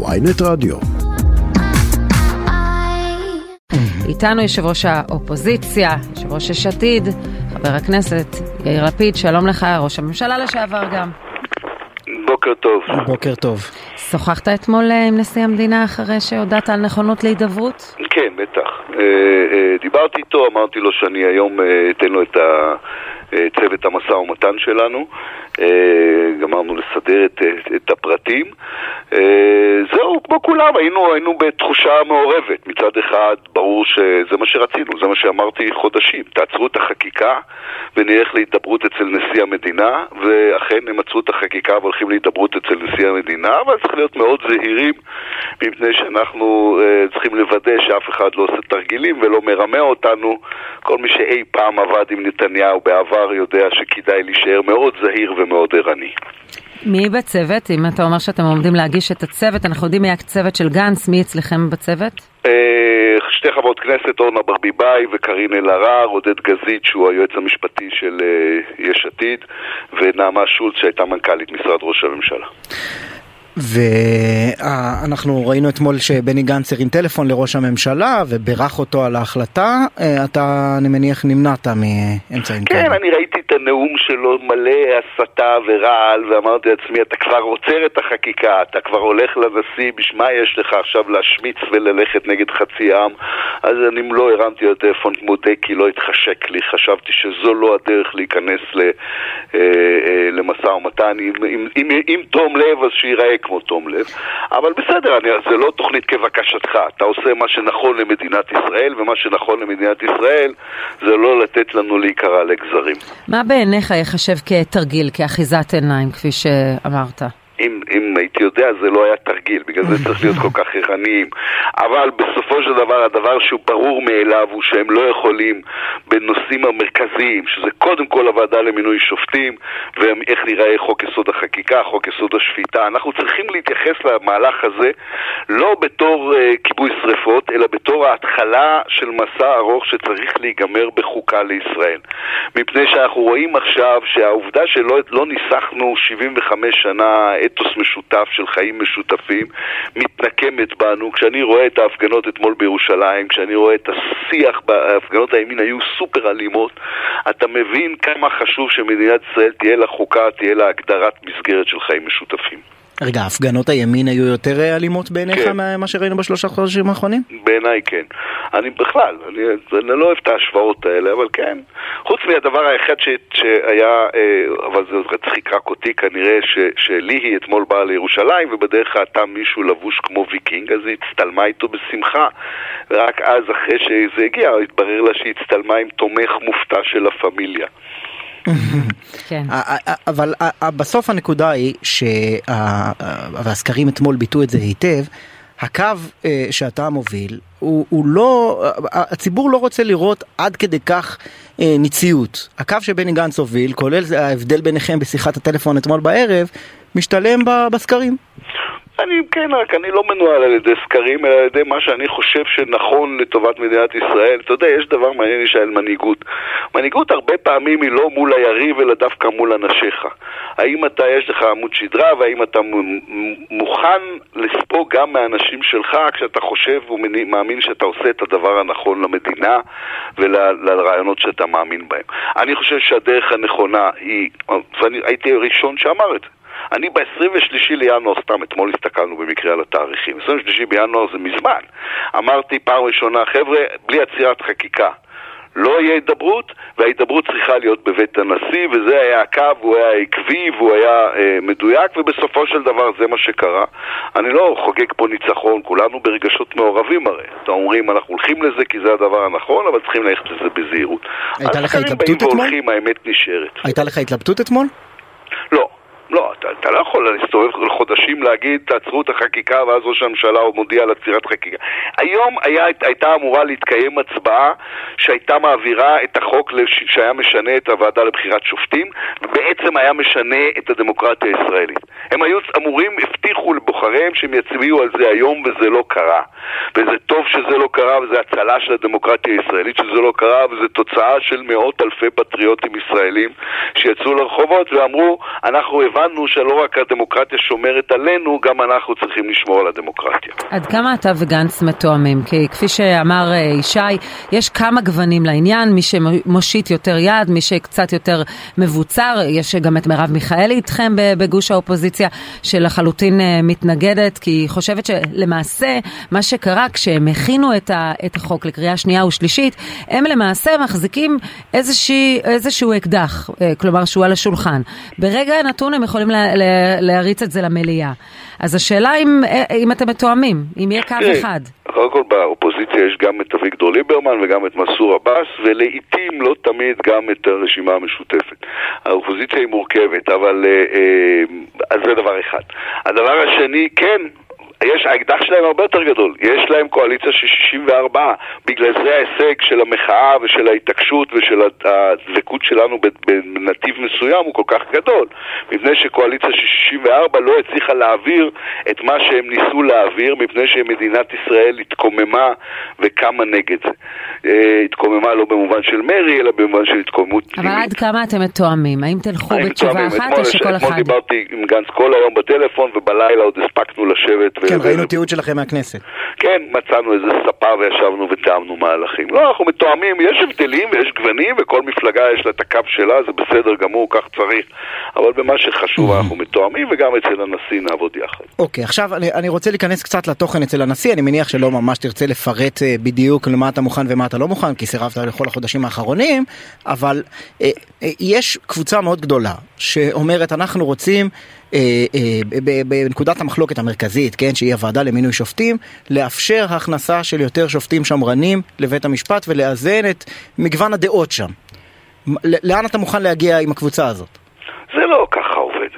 ויינט רדיו. איתנו יושב ראש האופוזיציה, יושב ראש יש עתיד, חבר הכנסת יאיר לפיד, שלום לך, ראש הממשלה לשעבר גם. בוקר טוב. בוקר טוב. שוחחת אתמול אה, עם נשיא המדינה אחרי שהודעת על נכונות להידברות? כן, בטח. אה, אה, דיברתי איתו, אמרתי לו שאני היום אתן לו את צוות המשא ומתן שלנו. גמרנו לסדר את, את הפרטים. זהו, כמו כולם, היינו, היינו בתחושה מעורבת. מצד אחד, ברור שזה מה שרצינו, זה מה שאמרתי חודשים. תעצרו את החקיקה ונלך להידברות אצל נשיא המדינה, ואכן הם עצרו את החקיקה והולכים להידברות אצל נשיא המדינה, אבל צריך להיות מאוד זהירים, מפני שאנחנו uh, צריכים לוודא שאף אחד לא עושה תרגילים ולא מרמה אותנו. כל מי שאי פעם עבד עם נתניהו בעבר יודע שכדאי להישאר מאוד זהיר ומאוד ערני. מי בצוות? אם אתה אומר שאתם עומדים להגיש את הצוות, אנחנו יודעים מי הצוות של גנץ, מי אצלכם בצוות? אה, שתי חברות כנסת, אורנה ברביבאי וקארין אלהרר, עודד גזית שהוא היועץ המשפטי של אה, יש עתיד ונעמה שולץ שהייתה מנכ"לית משרד ראש הממשלה. ואנחנו ראינו אתמול שבני גנץ הרים טלפון לראש הממשלה וברך אותו על ההחלטה, אה, אתה אני מניח נמנעת מאמצעים כאלה. כן, אני ראיתי את הנאום שלו מלא הסתה ורעל ואמרתי לעצמי אתה כבר עוצר את החקיקה, אתה כבר הולך לנשיא, בשביל מה יש לך עכשיו להשמיץ וללכת נגד חצי עם? אז אני לא הרמתי לו טלפון מודה כי לא התחשק לי, חשבתי שזו לא הדרך להיכנס אה, אה, למשא ומתן, אם תום לב אז שייראה כמו תום לב, אבל בסדר, אני, זה לא תוכנית כבקשתך, אתה עושה מה שנכון למדינת ישראל, ומה שנכון למדינת ישראל זה לא לתת לנו להיקרע לגזרים. מה בעיניך ייחשב כתרגיל, כאחיזת עיניים, כפי שאמרת? אם, אם הייתי יודע זה לא היה תרגיל, בגלל זה צריך להיות כל כך ערניים. אבל בסופו של דבר הדבר שהוא ברור מאליו הוא שהם לא יכולים בנושאים המרכזיים, שזה קודם כל הוועדה למינוי שופטים ואיך נראה חוק יסוד החקיקה, חוק יסוד השפיטה. אנחנו צריכים להתייחס למהלך הזה לא בתור uh, כיבוי שרפות, אלא בתור ההתחלה של מסע ארוך שצריך להיגמר בחוקה לישראל. מפני שאנחנו רואים עכשיו שהעובדה שלא לא ניסחנו 75 שנה אתוס משותף של חיים משותפים מתנקמת בנו. כשאני רואה את ההפגנות אתמול בירושלים, כשאני רואה את השיח, הפגנות הימין היו סופר אלימות, אתה מבין כמה חשוב שמדינת ישראל תהיה לה חוקה, תהיה לה הגדרת מסגרת של חיים משותפים. רגע, הפגנות הימין היו יותר אה, אלימות בעיניך כן. ממה שראינו בשלושה חודשים האחרונים? בעיניי כן. אני בכלל, אני, אני לא אוהב את ההשוואות האלה, אבל כן. חוץ מהדבר היחיד ש, שהיה, אה, אבל זה צחיק רק אותי כנראה, ש, שליהי אתמול באה לירושלים ובדרך ראתה מישהו לבוש כמו ויקינג, אז היא הצטלמה איתו בשמחה. ורק אז, אחרי שזה הגיע, התברר לה שהיא הצטלמה עם תומך מופתע של הפמיליה. כן. אבל בסוף הנקודה היא, והסקרים אתמול ביטאו את זה היטב, הקו אה, שאתה מוביל, הוא, הוא לא, הציבור לא רוצה לראות עד כדי כך אה, ניציות. הקו שבני גנץ הוביל, כולל ההבדל ביניכם בשיחת הטלפון אתמול בערב, משתלם בסקרים. אני כן, רק אני לא מנוהל על ידי סקרים, אלא על ידי מה שאני חושב שנכון לטובת מדינת ישראל. אתה יודע, יש דבר מעניין על מנהיגות. מנהיגות הרבה פעמים היא לא מול היריב, אלא דווקא מול אנשיך. האם אתה, יש לך עמוד שדרה, והאם אתה מוכן לספוג גם מהאנשים שלך כשאתה חושב ומאמין שאתה עושה את הדבר הנכון למדינה ולרעיונות שאתה מאמין בהם. אני חושב שהדרך הנכונה היא, ואני הייתי הראשון שאמר את זה. אני ב-23 לינואר, סתם אתמול הסתכלנו במקרה על התאריכים, 23 בינואר זה מזמן, אמרתי פעם ראשונה, חבר'ה, בלי עצירת חקיקה. לא יהיה הידברות, וההידברות צריכה להיות בבית הנשיא, וזה היה הקו, הוא היה עקבי והוא היה אה, מדויק, ובסופו של דבר זה מה שקרה. אני לא חוגג פה ניצחון, כולנו ברגשות מעורבים הרי. אתם אומרים, אנחנו הולכים לזה כי זה הדבר הנכון, אבל צריכים ללכת לזה בזהירות. הייתה לך התלבטות אתמול? והולכים, האמת נשארת. הייתה לך התלבטות אתמול? לא. לא, אתה, אתה לא יכול להסתובב חודשים להגיד תעצרו את החקיקה ואז ראש הממשלה מודיע על עצירת חקיקה. היום היה, הייתה אמורה להתקיים הצבעה שהייתה מעבירה את החוק לש, שהיה משנה את הוועדה לבחירת שופטים ובעצם היה משנה את הדמוקרטיה הישראלית. הם היו אמורים, הבטיחו לבוחרי לדבריהם שהם יצביעו על זה היום וזה לא קרה. וזה טוב שזה לא קרה וזה הצלה של הדמוקרטיה הישראלית שזה לא קרה וזה תוצאה של מאות אלפי פטריוטים ישראלים שיצאו לרחובות ואמרו אנחנו הבנו שלא רק הדמוקרטיה שומרת עלינו, גם אנחנו צריכים לשמור על הדמוקרטיה. עד כמה אתה וגנץ מתואמים? כי כפי שאמר אה, ישי, יש כמה גוונים לעניין, מי שמושיט יותר יד, מי שקצת יותר מבוצר, יש גם את מרב מיכאלי איתכם בגוש האופוזיציה שלחלוטין אה, מתנגדת, כי היא חושבת שלמעשה מה שקרה כשהם הכינו את, החוק לקריאה שנייה ושלישית, הם למעשה מחזיקים איזושהי, איזשהו אקדח, אה, כלומר שהוא על השולחן. ברגע הנתון הם יכולים לה, לה, להריץ את זה למליאה. אז השאלה אם, אם אתם מתואמים, אם יהיה קו אחד. קודם כל באופוזיציה יש גם את אביגדור ליברמן וגם את מנסור עבאס ולעיתים לא תמיד גם את הרשימה המשותפת. האופוזיציה היא מורכבת, אבל אה, אה, אז זה דבר אחד. הדבר השני, כן, יש, האקדח שלהם הרבה יותר גדול, יש להם קואליציה של 64, בגלל זה ההישג של המחאה ושל ההתעקשות ושל הדבקות שלנו בנתיב מסוים הוא כל כך גדול, מפני שקואליציה של 64 לא הצליחה להעביר את מה שהם ניסו להעביר, מפני שמדינת ישראל התקוממה וקמה נגד זה. אה, התקוממה לא במובן של מרי, אלא במובן של התקוממות פנימית. אבל עד כמה אתם מתואמים? האם תלכו בתשובה אחת או שכל אחד... אתמול דיברתי עם גנץ כל היום בטלפון ובלילה עוד הספקנו לשבת כן, ראינו תיעוד שלכם מהכנסת. כן, מצאנו איזה ספה וישבנו ותיאמנו מהלכים. לא, אנחנו מתואמים, יש הבדלים ויש גוונים וכל מפלגה יש לה את הקו שלה, זה בסדר גמור, כך צריך. אבל במה שחשוב אנחנו מתואמים וגם אצל הנשיא נעבוד יחד. אוקיי, עכשיו אני, אני רוצה להיכנס קצת לתוכן אצל הנשיא, אני מניח שלא ממש תרצה לפרט אה, בדיוק למה אתה מוכן ומה אתה לא מוכן, כי סירבת לכל החודשים האחרונים, אבל אה, אה, יש קבוצה מאוד גדולה שאומרת אנחנו רוצים בנקודת המחלוקת המרכזית, כן, שהיא הוועדה למינוי שופטים, לאפשר הכנסה של יותר שופטים שמרנים לבית המשפט ולאזן את מגוון הדעות שם. לאן אתה מוכן להגיע עם הקבוצה הזאת? זה לא ככה עובד.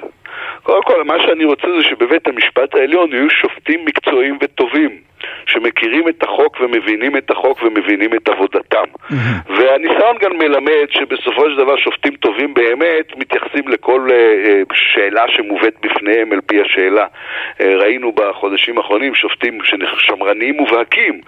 קודם כל, מה שאני רוצה זה שבבית המשפט העליון יהיו שופטים מקצועיים וטובים. שמכירים את החוק ומבינים את החוק ומבינים את עבודתם. Mm-hmm. והניסיון גם מלמד שבסופו של דבר שופטים טובים באמת מתייחסים לכל uh, שאלה שמובאת בפניהם על פי השאלה. Uh, ראינו בחודשים האחרונים שופטים שמרניים מובהקים,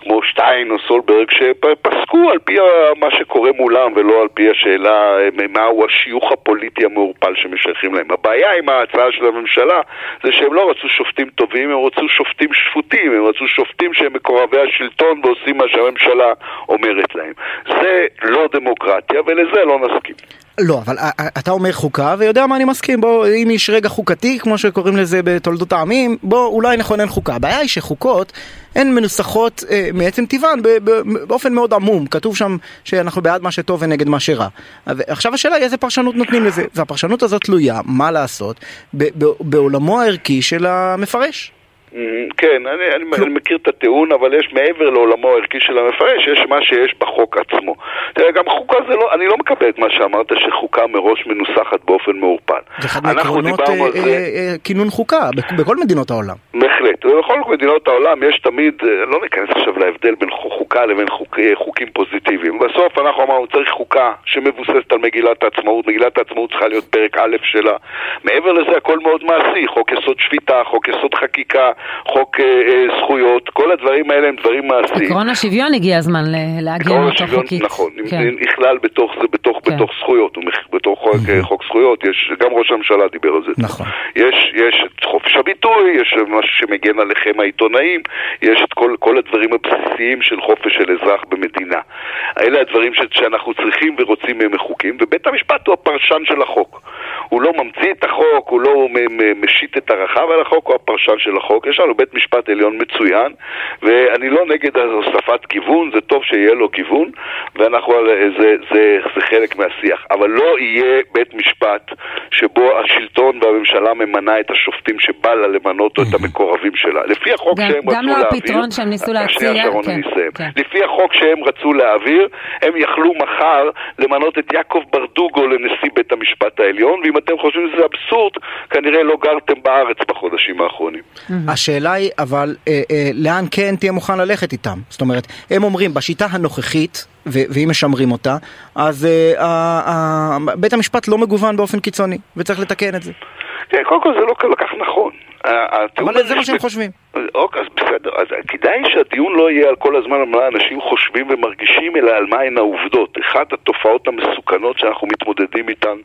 כמו שטיין או סולברג, שפסקו על פי מה שקורה מולם ולא על פי השאלה מהו השיוך הפוליטי המעורפל שמשייכים להם. הבעיה עם ההצעה של הממשלה זה שהם לא רצו שופטים טובים, הם רצו שופטים שפוטים, הם רצו שופטים שהם מקורבי השלטון ועושים מה שהממשלה אומרת להם. זה לא דמוקרטיה ולזה לא נסכים. לא, אבל אתה אומר חוקה ויודע מה אני מסכים, בוא, אם יש רגע חוקתי, כמו שקוראים לזה בתולדות העמים, בוא אולי נכונן חוקה. הבעיה היא שחוקות הן מנוסחות אה, מעצם טבען באופן מאוד עמום, כתוב שם שאנחנו בעד מה שטוב ונגד מה שרע. עכשיו השאלה היא איזה פרשנות נותנים לזה, והפרשנות הזאת תלויה, מה לעשות, בעולמו הערכי של המפרש. כן, אני, אני, אני מכיר את הטיעון, אבל יש מעבר לעולמו הערכי של המפרש, יש מה שיש בחוק עצמו. תראה, גם חוקה זה לא, אני לא מקבל את מה שאמרת, שחוקה מראש מנוסחת באופן מעורפל. זה אחד מעקרונות אה, אה, אה, כינון חוקה, בכל מדינות העולם. בהחלט, ובכל מדינות העולם יש תמיד, אה, לא ניכנס עכשיו להבדל בין חוקה לבין חוק, אה, חוקים פוזיטיביים. בסוף אנחנו אמרנו, צריך חוקה שמבוססת על מגילת העצמאות, מגילת העצמאות צריכה להיות פרק א' שלה. מעבר לזה הכל מאוד מעשי, חוק יסוד שפיטה, חוק יסוד חקיקה, חוק אה, אה, זכויות, כל הדברים האלה הם דברים מעשיים. עקרון השוויון הגיע הזמן לעגן אותו חוקית. נכון, כן. נכלל בתוך זה, בתוך, כן. בתוך זכויות, בתוך חוק, mm-hmm. חוק זכויות, יש, גם ראש הממשלה דיבר על זה. נכון. יש, יש את חופש הביטוי, יש משהו שמגן עליכם העיתונאים, יש את כל, כל הדברים הבסיסיים של חופש של אזרח במדינה. אלה הדברים ש, שאנחנו צריכים ורוצים מחוקים, ובית המשפט הוא הפרשן של החוק. הוא לא ממציא את החוק, הוא לא משית את הרחב על החוק, הוא הפרשן של החוק. יש לנו בית משפט עליון מצוין, ואני לא נגד הוספת גיוון, זה טוב שיהיה לו גיוון, ואנחנו, זה, זה, זה חלק מהשיח. אבל לא יהיה בית משפט שבו השלטון והממשלה ממנה את השופטים שבא לה למנות או את המקורבים שלה. לפי החוק גם, שהם גם רצו לא להעביר... גם לא הפתרון שהם ניסו להציע, כן, כן. לפי החוק שהם רצו להעביר, הם יכלו מחר למנות את יעקב ברדוגו לנשיא בית המשפט העליון, ואם אתם חושבים שזה אבסורד, כנראה לא גרתם בארץ בחודשים האחרונים. השאלה היא, אבל אה, אה, לאן כן תהיה מוכן ללכת איתם? זאת אומרת, הם אומרים, בשיטה הנוכחית, ואם משמרים אותה, אז אה, בית המשפט לא מגוון באופן קיצוני, וצריך לתקן את זה. תראה, קודם כל זה לא כל כך נכון. אבל זה מה שהם חושבים. אוקיי, אז בסדר, אז כדאי שהדיון לא יהיה על כל הזמן על מה אנשים חושבים ומרגישים, אלא על מהן העובדות. אחת התופעות המסוכנות שאנחנו מתמודדים איתן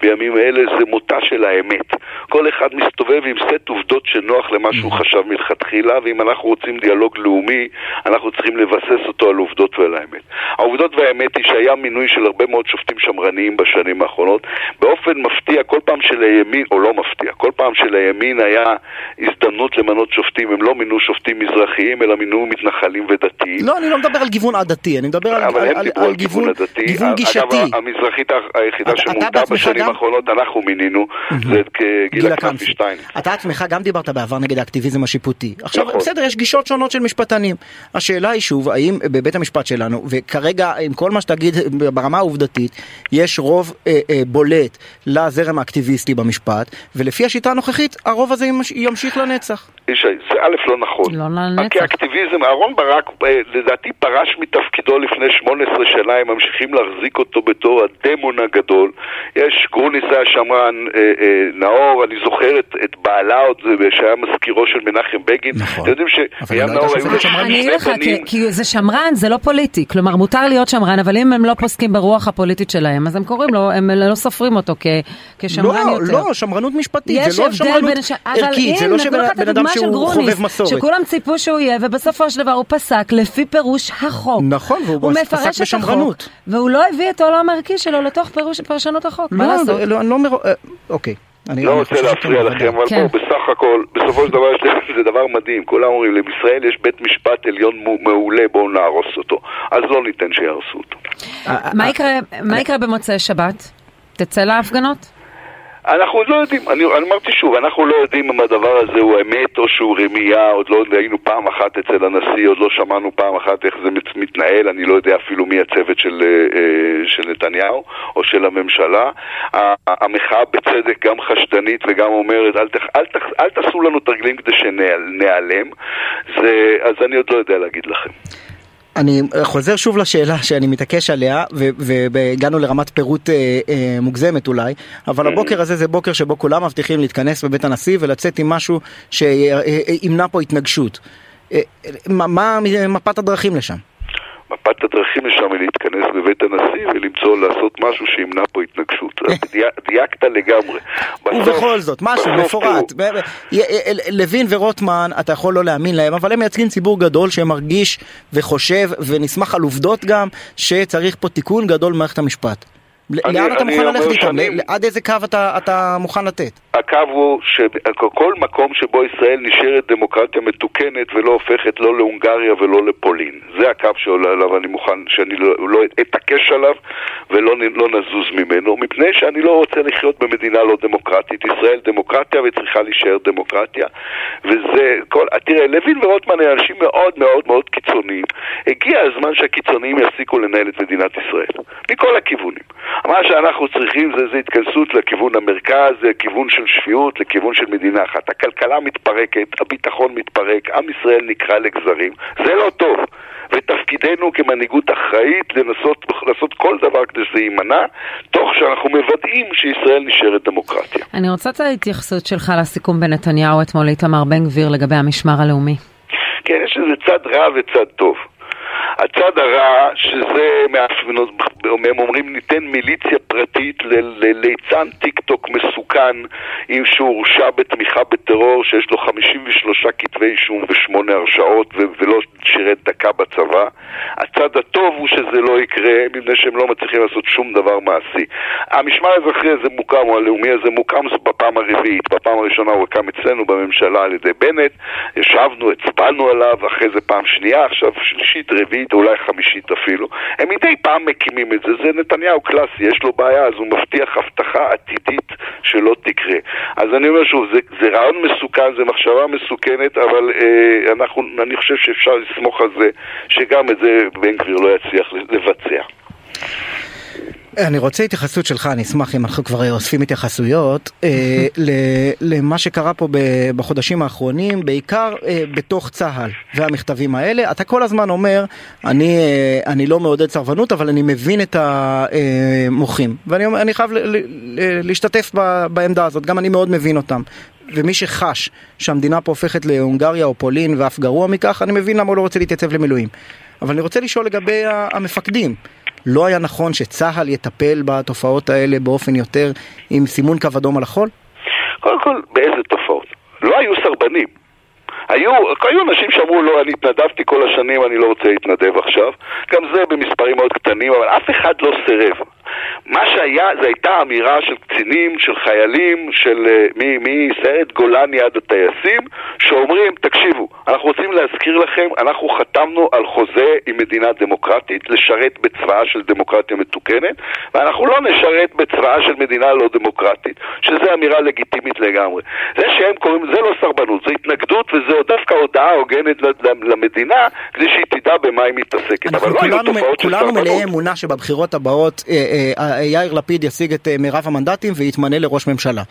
בימים אלה זה מותה של האמת. כל אחד מסתובב עם סט עובדות שנוח למה שהוא mm-hmm. חשב מלכתחילה, ואם אנחנו רוצים דיאלוג לאומי, אנחנו צריכים לבסס אותו על עובדות ועל האמת. העובדות והאמת היא שהיה מינוי של הרבה מאוד שופטים שמרניים בשנים האחרונות. באופן מפתיע, כל פעם שלימין, או לא מפתיע, כל פעם שלימין היה הזדמנות למנות שופטים, הם לא מינו שופטים מזרחיים, אלא מינו מתנחלים ודתיים. לא, אני לא מדבר על גיוון עדתי, אני מדבר על, על, על, על גיוון עדתי. גיוון גישתי. אגב, המזרחית היחידה שמונתה בשנים גם- האחרונות, אנחנו מינינו, זה את גילה קמפי שטיין. אתה עצמך גם דיברת בעבר נגד האקטיביזם השיפוטי. עכשיו, נכון. בסדר, יש גישות שונות של משפטנים. השאלה היא שוב, האם בבית המשפט שלנו, וכרגע עם כל מה שתגיד ברמה העובדתית, יש רוב אה, אה, בולט לזרם האקטיביסטי במשפט, ולפי השיטה הנוכחית, הרוב הזה ימש- ימשיך לנצח. ישי, זה א' לא נכון. לא לנצח. כי אקטיביזם, אהרון ברק אה, לדעתי פרש מתפקידו לפני 18 שנה, הם ממשיכים להחזיק אותו בתור הדמון הגדול. יש גרוניס היה שמרן, אה, אה, נאור, אני זוכר את, את בעלה עוד, אה, שהיה מזכירו של מנחם בגין. נכון. אתם יודעים לא נאור היו לו שמרנית. אני אגיד שני לך, כי, בנים. כי זה שמרן, זה לא פוליטי. כלומר, מותר להיות שמרן, אבל אם הם לא פוסקים ברוח הפוליטית שלהם, אז הם קוראים לו, הם לא סופרים אותו כ, כשמרן לא, יותר. לא, שמרנות משפטית, יש זה לא שמרנות בין... ערכית, זה לא שבן אדם שהוא גרוניס, חובב מסורת. שכולם ציפו שהוא יהיה, ובסופו של דבר הוא פסק לפי פירוש החוק. נכון, והוא הוא פסק מפרש את בשמרנות. החוק, והוא לא הביא את העולם הערכי שלו לתוך פירוש, פרשנות החוק, מה לא, לעשות? זה- לא, אני לא אומר... אה, אוקיי. אני לא אני רוצה להפריע. לכם, אבל כן. בואו, בסך הכל, בסופו של דבר יש לי- זה דבר מדהים. כולם אומרים, לישראל יש בית משפט עליון מעולה, בואו נהרוס אותו. אז לא ניתן שיהרסו אותו. מה יקרה במוצאי שבת? תצא להפגנות? אנחנו לא יודעים, אני, אני אמרתי שוב, אנחנו לא יודעים אם הדבר הזה הוא אמת או שהוא רמייה, עוד לא היינו פעם אחת אצל הנשיא, עוד לא שמענו פעם אחת איך זה מת- מתנהל, אני לא יודע אפילו מי הצוות של, אה, אה, של נתניהו או של הממשלה. המחאה בצדק גם חשדנית וגם אומרת, אל, תח, אל, תח, אל תעשו לנו תרגילים כדי שניעלם, אז אני עוד לא יודע להגיד לכם. אני חוזר שוב לשאלה שאני מתעקש עליה, והגענו לרמת פירוט אה, אה, מוגזמת אולי, אבל הבוקר הזה זה בוקר שבו כולם מבטיחים להתכנס בבית הנשיא ולצאת עם משהו שימנע פה התנגשות. אה, מה, מה מפת הדרכים לשם? מפת הדרכים לשם היא להתכנס בבית הנשיא ולמצוא לעשות משהו שימנע פה התנגשות. דייקת לגמרי. ובכל זאת, משהו מפורט. לוין ורוטמן, אתה יכול לא להאמין להם, אבל הם מייצגים ציבור גדול שמרגיש וחושב ונסמך על עובדות גם, שצריך פה תיקון גדול במערכת המשפט. אני- לאן אתה מוכן ללכת איתם? עד איזה קו אתה אתה מוכן לתת? הקו הוא שכל מקום שבו ישראל נשארת דמוקרטיה מתוקנת ולא הופכת לא להונגריה ולא לפולין. זה הקו שעליו אני מוכן, שאני לא, לא אתעקש עליו ולא לא נזוז ממנו, מפני שאני לא רוצה לחיות במדינה לא דמוקרטית. ישראל דמוקרטיה וצריכה להישאר דמוקרטיה. וזה, כל, תראה, לוין ורוטמן הם אנשים מאוד מאוד מאוד קיצוניים. הגיע הזמן שהקיצוניים יפסיקו לנהל את מדינת ישראל. מכל הכיוונים. מה שאנחנו צריכים זה, זה התכנסות לכיוון המרכז, לכיוון של שפיות, לכיוון של מדינה אחת. הכלכלה מתפרקת, הביטחון מתפרק, עם ישראל נקרע לגזרים. זה לא טוב. ותפקידנו כמנהיגות אחראית לנסות לעשות כל דבר כדי שזה יימנע, תוך שאנחנו מוודאים שישראל נשארת דמוקרטיה. אני רוצה את ההתייחסות שלך לסיכום בין נתניהו אתמול לאיתמר בן גביר לגבי המשמר הלאומי. כן, יש איזה צד רע וצד טוב. הצד הרע, שזה, הם אומרים ניתן מיליציה פרטית לליצן טיק טוק מסוכן עם שהורשע בתמיכה בטרור שיש לו 53 כתבי אישום ושמונה הרשעות ולא שירת דקה בצבא. הצד הטוב הוא שזה לא יקרה מפני שהם לא מצליחים לעשות שום דבר מעשי. המשמר האזרחי הזה מוקם, או הלאומי הזה מוקם בפעם הרביעית. בפעם הראשונה הוא הוקם אצלנו בממשלה על ידי בנט, ישבנו, הצבענו עליו, אחרי זה פעם שנייה, עכשיו שלישית, רביעית, אולי חמישית אפילו. הם מדי פעם מקימים את זה, זה נתניהו קלאסי, יש לו בעיה, אז הוא מבטיח הבטחה עתידית שלא תקרה. אז אני אומר שוב, זה, זה רעיון מסוכן, זה מחשבה מסוכנת, אבל אה, אנחנו, אני חושב שאפשר לסמוך על זה, שגם את זה בן גביר לא יצליח לבצע. אני רוצה התייחסות שלך, אני אשמח אם אנחנו כבר אוספים התייחסויות אה, למה שקרה פה בחודשים האחרונים, בעיקר אה, בתוך צה"ל והמכתבים האלה. אתה כל הזמן אומר, אני, אה, אני לא מעודד סרבנות, אבל אני מבין את המוחים. ואני חייב להשתתף בעמדה הזאת, גם אני מאוד מבין אותם. ומי שחש שהמדינה פה הופכת להונגריה או פולין ואף גרוע מכך, אני מבין למה הוא לא רוצה להתייצב למילואים. אבל אני רוצה לשאול לגבי המפקדים. לא היה נכון שצה"ל יטפל בתופעות האלה באופן יותר עם סימון קו אדום על החול? קודם כל, באיזה תופעות? לא היו סרבנים. היו, היו אנשים שאמרו לא, אני התנדבתי כל השנים, אני לא רוצה להתנדב עכשיו. גם זה במספרים מאוד קטנים, אבל אף אחד לא סירב. מה שהיה, זו הייתה אמירה של קצינים, של חיילים, של אה, מסיירת גולני עד הטייסים, שאומרים, תקשיבו, אנחנו רוצים להזכיר לכם, אנחנו חתמנו על חוזה עם מדינה דמוקרטית לשרת בצבאה של דמוקרטיה מתוקנת, ואנחנו לא נשרת בצבאה של מדינה לא דמוקרטית, שזו אמירה לגיטימית לגמרי. זה שהם קוראים, זה לא סרבנות, זה התנגדות וזה דווקא הודעה הוגנת למדינה, כדי שהיא תדע במה היא מתעסקת. אבל לא היו תופעות של סרבנות. כולנו מלאי אמונה שבבחירות הבאות אה, אה, יאיר לפיד ישיג את אה, מירב המנדטים ויתמנה לראש ממשלה.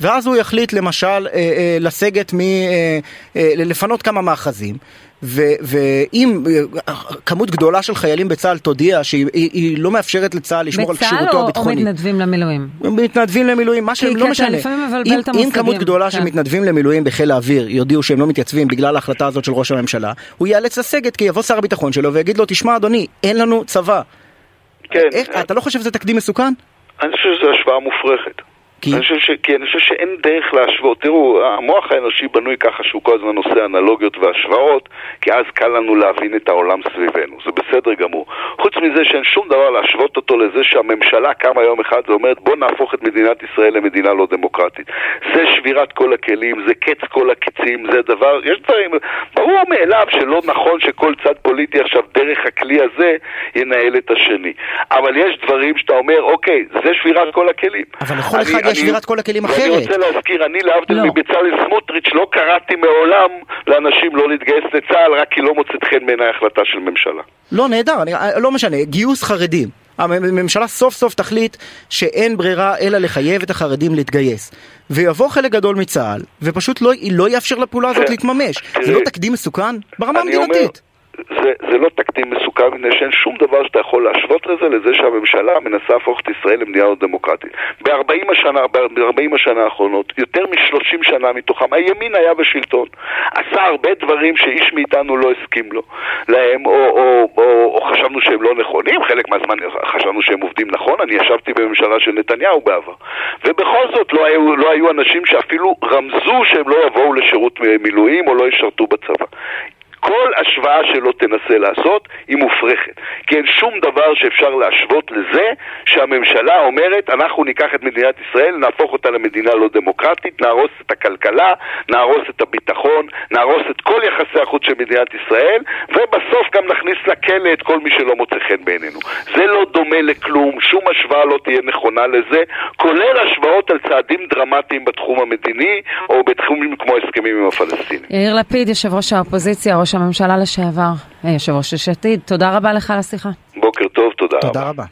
ואז הוא יחליט למשל אה, אה, לסגת מ... לפנות כמה מאחזים. ואם כמות גדולה של חיילים בצה"ל תודיע שהיא לא מאפשרת לצה"ל לשמור על כשירותו הביטחוני. בצה"ל או מתנדבים למילואים? מתנדבים למילואים, מה שהם לא משנה. כי אתה לפעמים מבלבל את המושגים. אם כמות גדולה כן. של מתנדבים למילואים בחיל האוויר יודיעו שהם לא מתייצבים בגלל ההחלטה הזאת של ראש הממשלה, הוא ייאלץ לסגת כי יבוא שר הביטחון שלו ויגיד לו, תשמע אדוני, אין לנו צבא. כן. איך, אתה לא חושב שזה תקדים מסוכן? אני חושב שזו השוואה מופרכת. כי? אני חושב, ש... כי אני חושב שאין דרך להשוות. תראו, המוח האנושי בנוי ככה שהוא כל הזמן עושה אנלוגיות והשוואות, כי אז קל לנו להבין את העולם סביבנו. זה בסדר גמור. חוץ מזה שאין שום דבר להשוות אותו לזה שהממשלה קמה יום אחד ואומרת בוא נהפוך את מדינת ישראל למדינה לא דמוקרטית. זה שבירת כל הכלים, זה קץ כל הקצים, זה דבר, יש דברים, ברור מאליו שלא נכון שכל צד פוליטי עכשיו דרך הכלי הזה ינהל את השני. אבל יש דברים שאתה אומר, אוקיי, זה שבירת כל הכלים. אבל לכל אחד יש שבירת כל הכלים אחרת. אני רוצה להזכיר, אני להבדיל לא. מבצלאל סמוטריץ' לא קראתי מעולם לאנשים לא להתגייס לצה"ל רק כי לא מוצאת חן בעיניי החלטה של ממשלה. לא, נהדר, אני, לא משנה, גיוס חרדים. הממשלה סוף סוף תחליט שאין ברירה אלא לחייב את החרדים להתגייס. ויבוא חלק גדול מצה"ל, ופשוט לא, לא יאפשר לפעולה הזאת כן. להתממש. זה לא תקדים מסוכן? ברמה המדינתית. זה, זה לא תקדים מסוכן, מפני שאין שום דבר שאתה יכול להשוות לזה, לזה שהממשלה מנסה להפוך את ישראל למדינה לא דמוקרטית. ב-40 השנה, ב-40 השנה האחרונות, יותר מ-30 שנה מתוכם, הימין היה בשלטון. עשה הרבה דברים שאיש מאיתנו לא הסכים לו, להם, או, או, או, או חשבנו שהם לא נכונים, חלק מהזמן חשבנו שהם עובדים נכון, אני ישבתי בממשלה של נתניהו בעבר. ובכל זאת לא היו, לא היו אנשים שאפילו רמזו שהם לא יבואו לשירות מילואים או לא ישרתו בצבא. כל השוואה שלא תנסה לעשות היא מופרכת. כי אין שום דבר שאפשר להשוות לזה שהממשלה אומרת, אנחנו ניקח את מדינת ישראל, נהפוך אותה למדינה לא דמוקרטית, נהרוס את הכלכלה, נהרוס את הביטחון, נהרוס את כל יחסי החוץ של מדינת ישראל, ובסוף גם נכניס לכלא את כל מי שלא מוצא חן בעינינו. זה לא דומה לכלום, שום השוואה לא תהיה נכונה לזה, כולל השוואות על צעדים דרמטיים בתחום המדיני, או בתחומים כמו הסכמים עם הפלסטינים. יאיר לפיד, יושב ראש האופוזיציה, ראש הממשלה לשעבר, יושב ראש יש עתיד, תודה רבה לך על השיחה. בוקר טוב, תודה, תודה רבה. רבה.